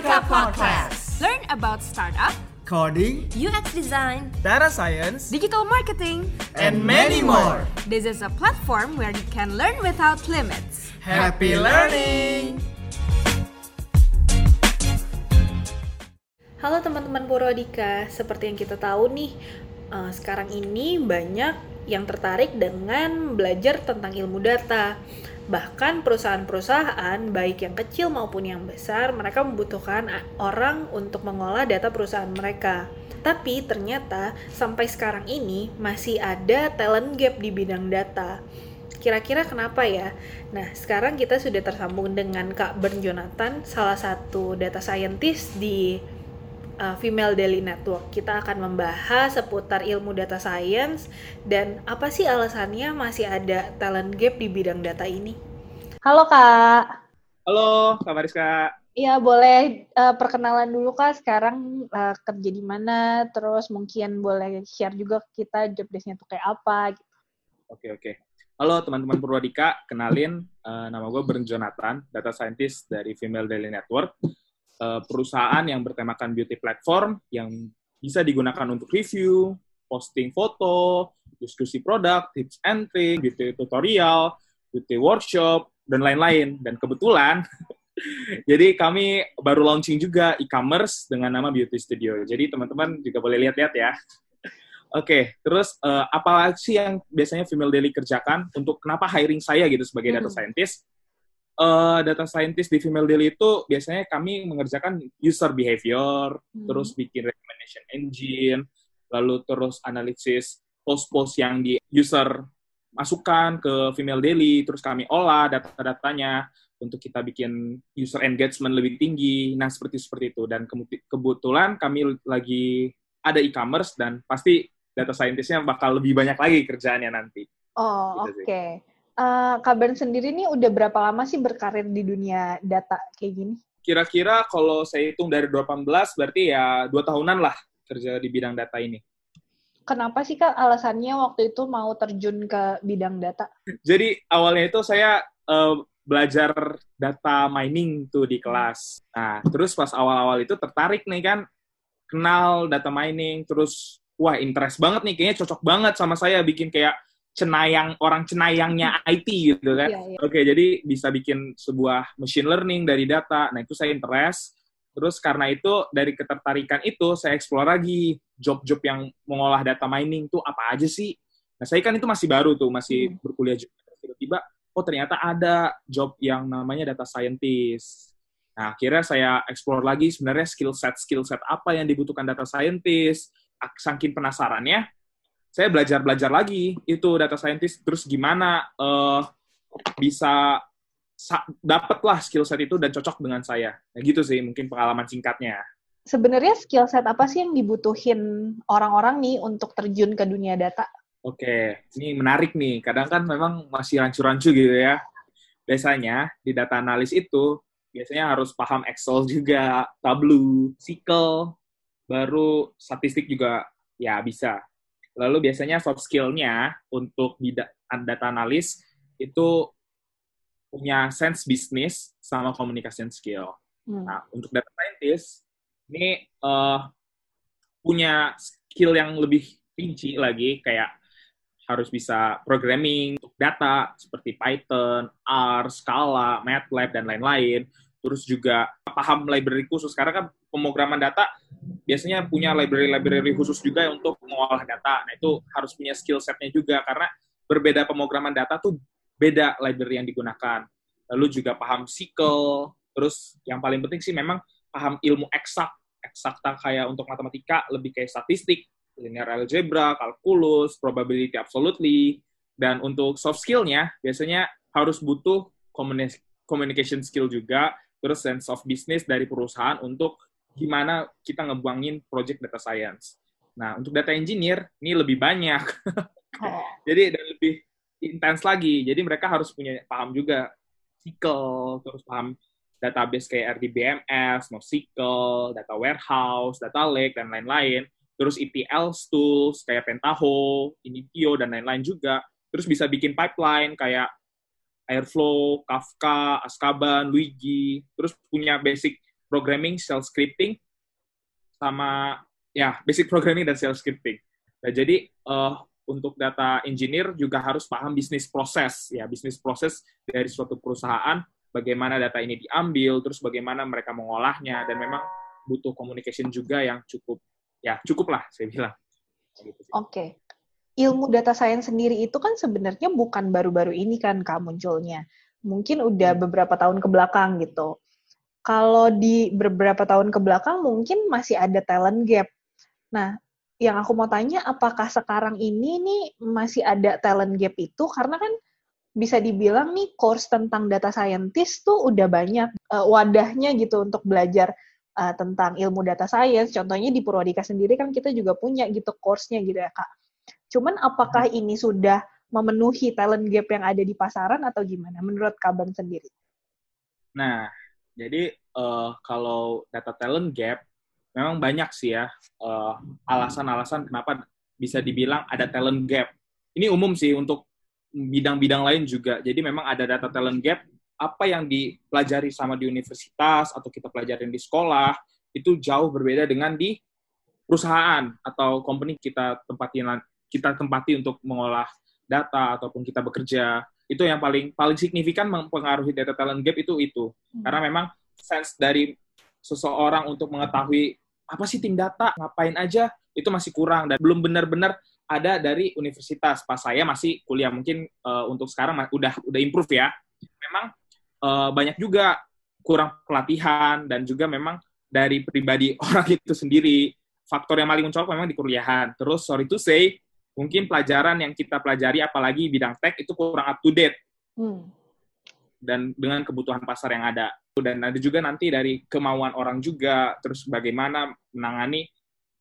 Prodika Podcast. Learn about startup, coding, UX design, data science, digital marketing, and many more. This is a platform where you can learn without limits. Happy learning! Halo teman-teman Purwadika, seperti yang kita tahu nih, uh, sekarang ini banyak yang tertarik dengan belajar tentang ilmu data. Bahkan perusahaan-perusahaan, baik yang kecil maupun yang besar, mereka membutuhkan orang untuk mengolah data perusahaan mereka. Tapi ternyata sampai sekarang ini masih ada talent gap di bidang data. Kira-kira kenapa ya? Nah, sekarang kita sudah tersambung dengan Kak Bern Jonathan, salah satu data scientist di uh, Female Daily Network. Kita akan membahas seputar ilmu data science dan apa sih alasannya masih ada talent gap di bidang data ini. Halo Kak. Halo, Kak Mariska. Iya, boleh uh, perkenalan dulu Kak sekarang uh, kerja di mana, terus mungkin boleh share juga ke kita job desk-nya tuh kayak apa gitu. Oke, oke. Halo teman-teman Purwadika, kenalin uh, nama gue Bern Jonathan, data scientist dari Female Daily Network uh, perusahaan yang bertemakan beauty platform yang bisa digunakan untuk review, posting foto, diskusi produk, tips and trick, beauty tutorial, beauty workshop, dan lain-lain. Dan kebetulan, jadi kami baru launching juga e-commerce dengan nama Beauty Studio. Jadi teman-teman juga boleh lihat-lihat ya. Oke, okay, terus uh, apa sih yang biasanya Female Daily kerjakan untuk kenapa hiring saya gitu sebagai data hmm. scientist? Uh, data scientist di Female Daily itu biasanya kami mengerjakan user behavior, hmm. terus bikin recommendation engine, lalu terus analisis post-post yang di user masukkan ke Female Daily, terus kami olah data-datanya untuk kita bikin user engagement lebih tinggi. Nah, seperti seperti itu. Dan kebetulan kami lagi ada e-commerce dan pasti data scientist-nya bakal lebih banyak lagi kerjaannya nanti. Oh, gitu oke. Okay uh, Kaban sendiri nih udah berapa lama sih berkarir di dunia data kayak gini? Kira-kira kalau saya hitung dari 2018 berarti ya dua tahunan lah kerja di bidang data ini. Kenapa sih Kak alasannya waktu itu mau terjun ke bidang data? Jadi awalnya itu saya uh, belajar data mining tuh di kelas. Nah, terus pas awal-awal itu tertarik nih kan kenal data mining, terus wah interest banget nih, kayaknya cocok banget sama saya bikin kayak cenayang orang cenayangnya IT gitu kan. Yeah, yeah. Oke, jadi bisa bikin sebuah machine learning dari data. Nah, itu saya interest. Terus karena itu dari ketertarikan itu saya explore lagi job-job yang mengolah data mining tuh apa aja sih. Nah, saya kan itu masih baru tuh, masih hmm. berkuliah juga. Tiba-tiba oh ternyata ada job yang namanya data scientist. Nah, akhirnya saya explore lagi sebenarnya skill set skill set apa yang dibutuhkan data scientist. Saking penasarannya, saya belajar-belajar lagi itu data scientist terus gimana uh, bisa dapatlah skill set itu dan cocok dengan saya. Nah, gitu sih mungkin pengalaman singkatnya. Sebenarnya skill set apa sih yang dibutuhin orang-orang nih untuk terjun ke dunia data? Oke, ini menarik nih. Kadang kan memang masih rancu-rancu gitu ya. Biasanya di data analis itu biasanya harus paham Excel juga, Tableau, SQL, baru statistik juga ya bisa. Lalu biasanya soft skill-nya untuk di data analis itu punya sense bisnis sama communication skill. Hmm. Nah, untuk data scientist ini uh, punya skill yang lebih rinci lagi kayak harus bisa programming untuk data seperti Python, R, Scala, MATLAB dan lain-lain. Terus juga paham library khusus karena kan pemrograman data biasanya punya library-library khusus juga untuk mengolah data. Nah, itu harus punya skill setnya juga, karena berbeda pemrograman data tuh beda library yang digunakan. Lalu juga paham SQL, terus yang paling penting sih memang paham ilmu eksak. Eksakta kayak untuk matematika lebih kayak statistik, linear algebra, kalkulus, probability absolutely, dan untuk soft skill-nya biasanya harus butuh communication skill juga, terus sense of business dari perusahaan untuk gimana kita ngebuangin project data science. Nah, untuk data engineer ini lebih banyak. Jadi dan lebih intens lagi. Jadi mereka harus punya paham juga SQL, terus paham database kayak RDBMS, NoSQL, data warehouse, data lake dan lain-lain. Terus ETL tools kayak Pentaho, Initio dan lain-lain juga. Terus bisa bikin pipeline kayak Airflow, Kafka, Azkaban, Luigi. Terus punya basic programming, shell scripting, sama ya basic programming dan shell scripting. Nah, jadi uh, untuk data engineer juga harus paham bisnis proses ya bisnis proses dari suatu perusahaan bagaimana data ini diambil terus bagaimana mereka mengolahnya dan memang butuh communication juga yang cukup ya cukup lah saya bilang. Gitu Oke. Okay. Ilmu data science sendiri itu kan sebenarnya bukan baru-baru ini kan Kak munculnya. Mungkin udah hmm. beberapa tahun ke belakang gitu. Kalau di beberapa tahun ke belakang mungkin masih ada talent gap. Nah, yang aku mau tanya apakah sekarang ini nih masih ada talent gap itu karena kan bisa dibilang nih course tentang data scientist tuh udah banyak uh, wadahnya gitu untuk belajar uh, tentang ilmu data science. Contohnya di Purwadika sendiri kan kita juga punya gitu course-nya gitu ya, Kak. Cuman apakah hmm. ini sudah memenuhi talent gap yang ada di pasaran atau gimana menurut Kaban sendiri? Nah, jadi uh, kalau data talent gap memang banyak sih ya alasan-alasan uh, kenapa bisa dibilang ada talent gap. Ini umum sih untuk bidang-bidang lain juga. Jadi memang ada data talent gap. Apa yang dipelajari sama di universitas atau kita pelajarin di sekolah itu jauh berbeda dengan di perusahaan atau company kita tempati kita tempati untuk mengolah data ataupun kita bekerja. Itu yang paling paling signifikan mempengaruhi data talent gap itu itu. Hmm. Karena memang sense dari seseorang untuk mengetahui apa sih tim data, ngapain aja, itu masih kurang dan belum benar-benar ada dari universitas. Pas saya masih kuliah mungkin uh, untuk sekarang udah udah improve ya. Memang uh, banyak juga kurang pelatihan dan juga memang dari pribadi orang itu sendiri faktor yang paling mencolok memang di kuliahan. Terus sorry to say, mungkin pelajaran yang kita pelajari apalagi bidang tech itu kurang up to date. Hmm. Dan dengan kebutuhan pasar yang ada dan ada juga nanti dari kemauan orang juga terus bagaimana menangani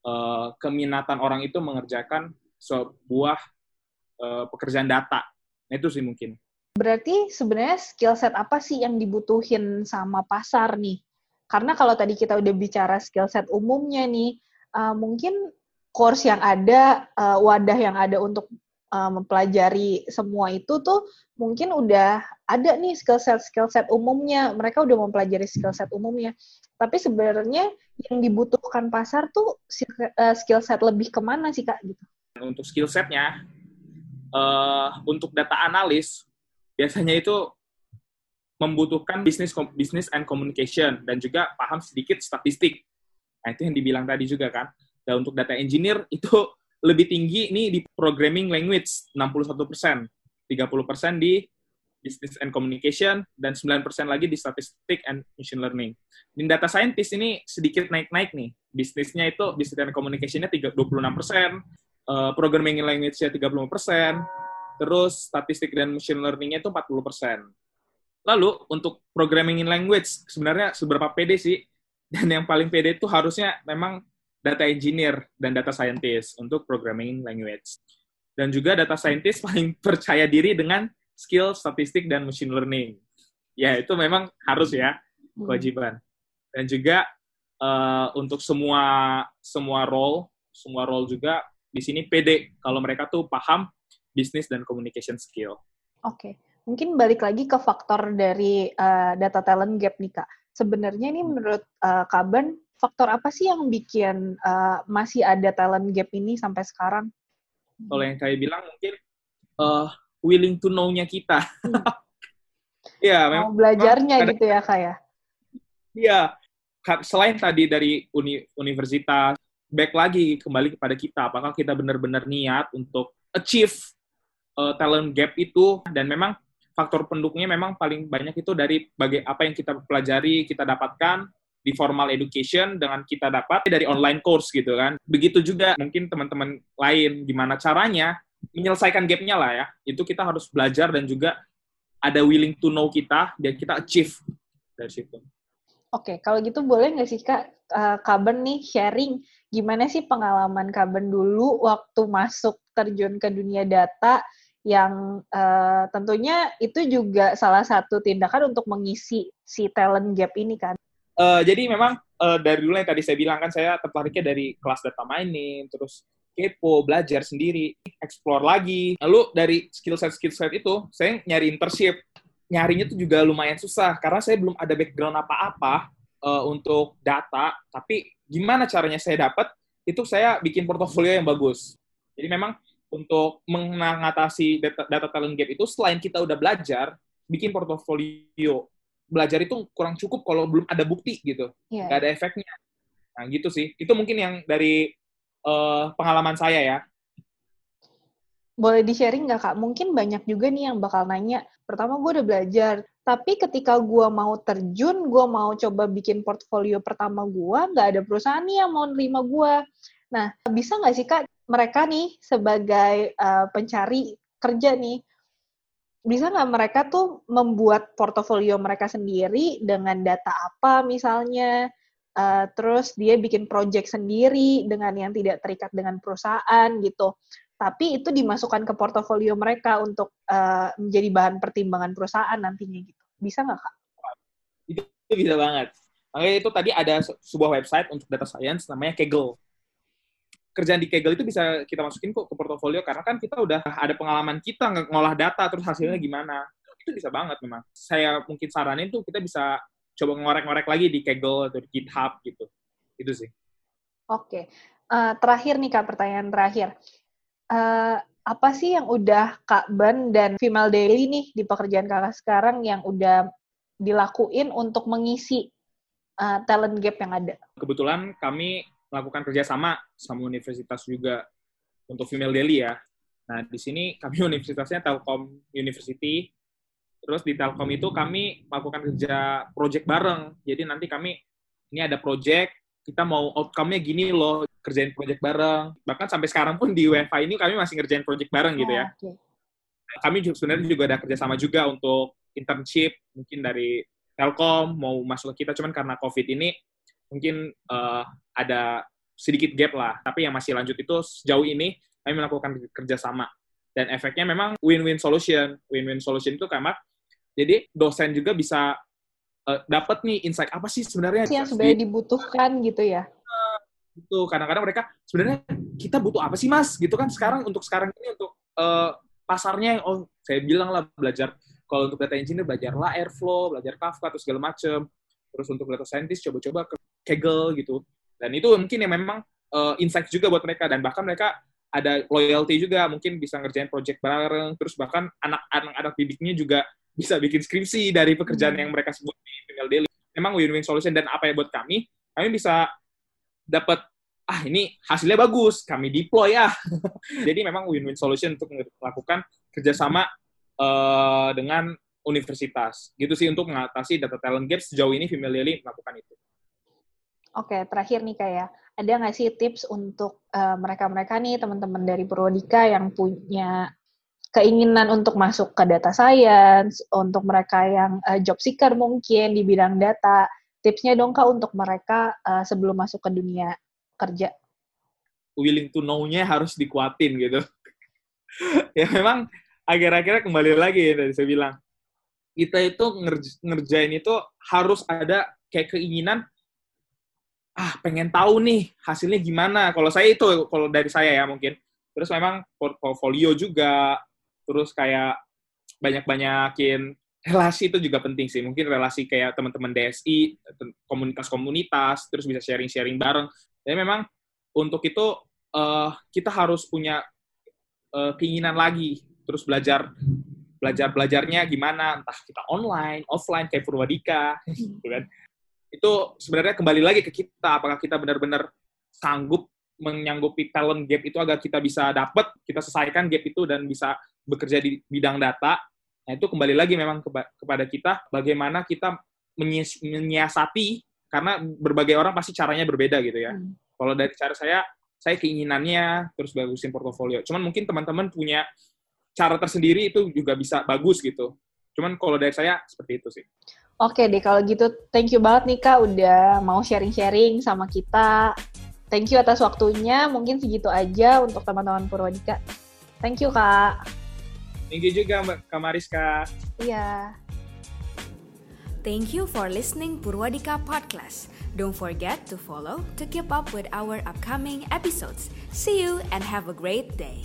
uh, keminatan orang itu mengerjakan sebuah uh, pekerjaan data nah, itu sih mungkin berarti sebenarnya skill set apa sih yang dibutuhin sama pasar nih karena kalau tadi kita udah bicara skill set umumnya nih uh, mungkin course yang ada uh, wadah yang ada untuk uh, mempelajari semua itu tuh mungkin udah ada nih skill set skill set umumnya. Mereka udah mempelajari skill set umumnya. Tapi sebenarnya yang dibutuhkan pasar tuh skill set lebih ke mana sih kak gitu? Untuk skill setnya uh, untuk data analis biasanya itu membutuhkan bisnis bisnis and communication dan juga paham sedikit statistik. Nah itu yang dibilang tadi juga kan dan untuk data engineer itu lebih tinggi nih di programming language 61 persen, 30 persen di business and communication, dan 9 persen lagi di statistik and machine learning. Di data scientist ini sedikit naik-naik nih. Bisnisnya itu business and communication-nya 26 persen, uh, programming language-nya 30 persen, terus statistik dan machine learning-nya itu 40 persen. Lalu untuk programming language sebenarnya seberapa pede sih? Dan yang paling pede itu harusnya memang data engineer dan data scientist untuk programming language. Dan juga data scientist paling percaya diri dengan skill statistik dan machine learning. Ya, itu memang harus ya hmm. kewajiban. Dan juga uh, untuk semua semua role, semua role juga di sini PD kalau mereka tuh paham bisnis dan communication skill. Oke, okay. mungkin balik lagi ke faktor dari uh, data talent gap nih kak. Sebenarnya ini menurut uh, Kaban faktor apa sih yang bikin uh, masih ada talent gap ini sampai sekarang? Kalau yang saya bilang mungkin uh, willing to know-nya kita. Hmm. ya, memang belajarnya memang, gitu ya, Kak ya. Iya. Selain tadi dari uni, universitas, back lagi kembali kepada kita, apakah kita benar-benar niat untuk achieve uh, talent gap itu dan memang faktor pendukungnya memang paling banyak itu dari bagai apa yang kita pelajari, kita dapatkan di formal education dengan kita dapat dari online course gitu kan. Begitu juga mungkin teman-teman lain gimana caranya menyelesaikan gapnya lah ya. Itu kita harus belajar dan juga ada willing to know kita biar kita achieve dari situ. Oke, kalau gitu boleh nggak sih Kak, uh, Kaben nih sharing gimana sih pengalaman Kaben dulu waktu masuk terjun ke dunia data yang uh, tentunya itu juga salah satu tindakan untuk mengisi si talent gap ini kan. Uh, jadi memang uh, dari dulu yang tadi saya bilang kan saya tertariknya dari kelas data mining, terus kepo, belajar sendiri, explore lagi. Lalu dari skill set skill set itu saya nyari internship. Nyarinya tuh juga lumayan susah karena saya belum ada background apa-apa uh, untuk data, tapi gimana caranya saya dapat? Itu saya bikin portofolio yang bagus. Jadi memang untuk mengatasi data, data talent gap itu selain kita udah belajar, bikin portofolio. Belajar itu kurang cukup kalau belum ada bukti gitu, Iya. nggak ada efeknya. Nah gitu sih. Itu mungkin yang dari uh, pengalaman saya ya. Boleh di-sharing nggak Kak? Mungkin banyak juga nih yang bakal nanya, pertama gue udah belajar, tapi ketika gue mau terjun, gue mau coba bikin portfolio pertama gue, nggak ada perusahaan nih yang mau nerima gue. Nah, bisa nggak sih Kak, mereka nih sebagai uh, pencari kerja nih, bisa nggak mereka tuh membuat portofolio mereka sendiri dengan data apa misalnya, uh, terus dia bikin project sendiri dengan yang tidak terikat dengan perusahaan gitu tapi itu dimasukkan ke portofolio mereka untuk uh, menjadi bahan pertimbangan perusahaan nantinya gitu. Bisa nggak kak? Itu bisa banget. Makanya itu tadi ada sebuah website untuk data science namanya Kaggle. Kerjaan di Kaggle itu bisa kita masukin kok ke portofolio karena kan kita udah ada pengalaman kita ngolah data terus hasilnya gimana. Itu bisa banget memang. Saya mungkin saranin tuh kita bisa coba ngorek-ngorek lagi di Kaggle atau di GitHub gitu. Itu sih. Oke. Uh, terakhir nih kak, pertanyaan terakhir uh, apa sih yang udah Kak Ben dan Female Daily nih di pekerjaan kakak sekarang yang udah dilakuin untuk mengisi uh, talent gap yang ada? Kebetulan kami melakukan kerjasama sama universitas juga untuk Female Daily ya. Nah, di sini kami universitasnya Telkom University. Terus di Telkom itu kami melakukan kerja project bareng. Jadi nanti kami ini ada project, kita mau outcome-nya gini loh kerjain project bareng. Bahkan sampai sekarang pun di WFA ini kami masih ngerjain project bareng gitu ya. Okay. Kami juga sebenarnya juga ada kerjasama juga untuk internship, mungkin dari Telkom mau masuk ke kita, cuman karena COVID ini mungkin uh, ada sedikit gap lah. Tapi yang masih lanjut itu sejauh ini kami melakukan kerjasama. Dan efeknya memang win-win solution. Win-win solution itu karena jadi dosen juga bisa uh, dapat nih insight apa sih sebenarnya? Yang sebenarnya dibutuhkan gitu ya? Itu kadang-kadang mereka sebenarnya kita butuh apa sih mas? Gitu kan. Sekarang untuk sekarang ini untuk uh, pasarnya oh saya bilang lah belajar. Kalau untuk data engineer belajar lah airflow belajar kafka atau segala macam terus untuk data scientist coba-coba ke Kaggle gitu dan itu mungkin yang memang uh, insight juga buat mereka dan bahkan mereka ada loyalty juga mungkin bisa ngerjain project bareng terus bahkan anak-anak anak didiknya juga bisa bikin skripsi dari pekerjaan hmm. yang mereka sebut di email daily memang win-win solution dan apa ya buat kami kami bisa dapat ah ini hasilnya bagus, kami deploy ya. Jadi memang win-win solution untuk melakukan kerjasama uh, dengan universitas. Gitu sih untuk mengatasi data talent gap sejauh ini Female Daily melakukan itu. Oke, terakhir nih kayak ada nggak sih tips untuk mereka-mereka uh, nih teman-teman dari Purwodika yang punya keinginan untuk masuk ke data science, untuk mereka yang uh, job seeker mungkin di bidang data, tipsnya dong kak untuk mereka uh, sebelum masuk ke dunia kerja. Willing to know-nya harus dikuatin gitu. Ya memang akhir-akhirnya kembali lagi ya tadi saya bilang. Kita itu ngerj ngerjain itu harus ada kayak keinginan ah pengen tahu nih hasilnya gimana kalau saya itu kalau dari saya ya mungkin terus memang portfolio juga terus kayak banyak-banyakin relasi itu juga penting sih. Mungkin relasi kayak teman-teman DSI, komunitas-komunitas, terus bisa sharing-sharing bareng. Jadi memang untuk itu uh, kita harus punya uh, keinginan lagi, terus belajar belajar belajarnya gimana, entah kita online, offline kayak Purwadika, gitu kan. Itu sebenarnya kembali lagi ke kita, apakah kita benar-benar sanggup menyanggupi talent gap itu agar kita bisa dapat, kita selesaikan gap itu dan bisa bekerja di bidang data Nah, itu kembali lagi memang kepada kita bagaimana kita menyiasati karena berbagai orang pasti caranya berbeda gitu ya. Hmm. Kalau dari cara saya, saya keinginannya terus bagusin portofolio. Cuman mungkin teman-teman punya cara tersendiri itu juga bisa bagus gitu. Cuman kalau dari saya seperti itu sih. Oke deh, kalau gitu thank you banget nih Kak udah mau sharing-sharing sama kita. Thank you atas waktunya. Mungkin segitu aja untuk teman-teman Purwadika. Thank you Kak. Thank you juga Mbak Kamariska. Iya. Thank you for listening Purwadika Podcast. Don't forget to follow to keep up with our upcoming episodes. See you and have a great day.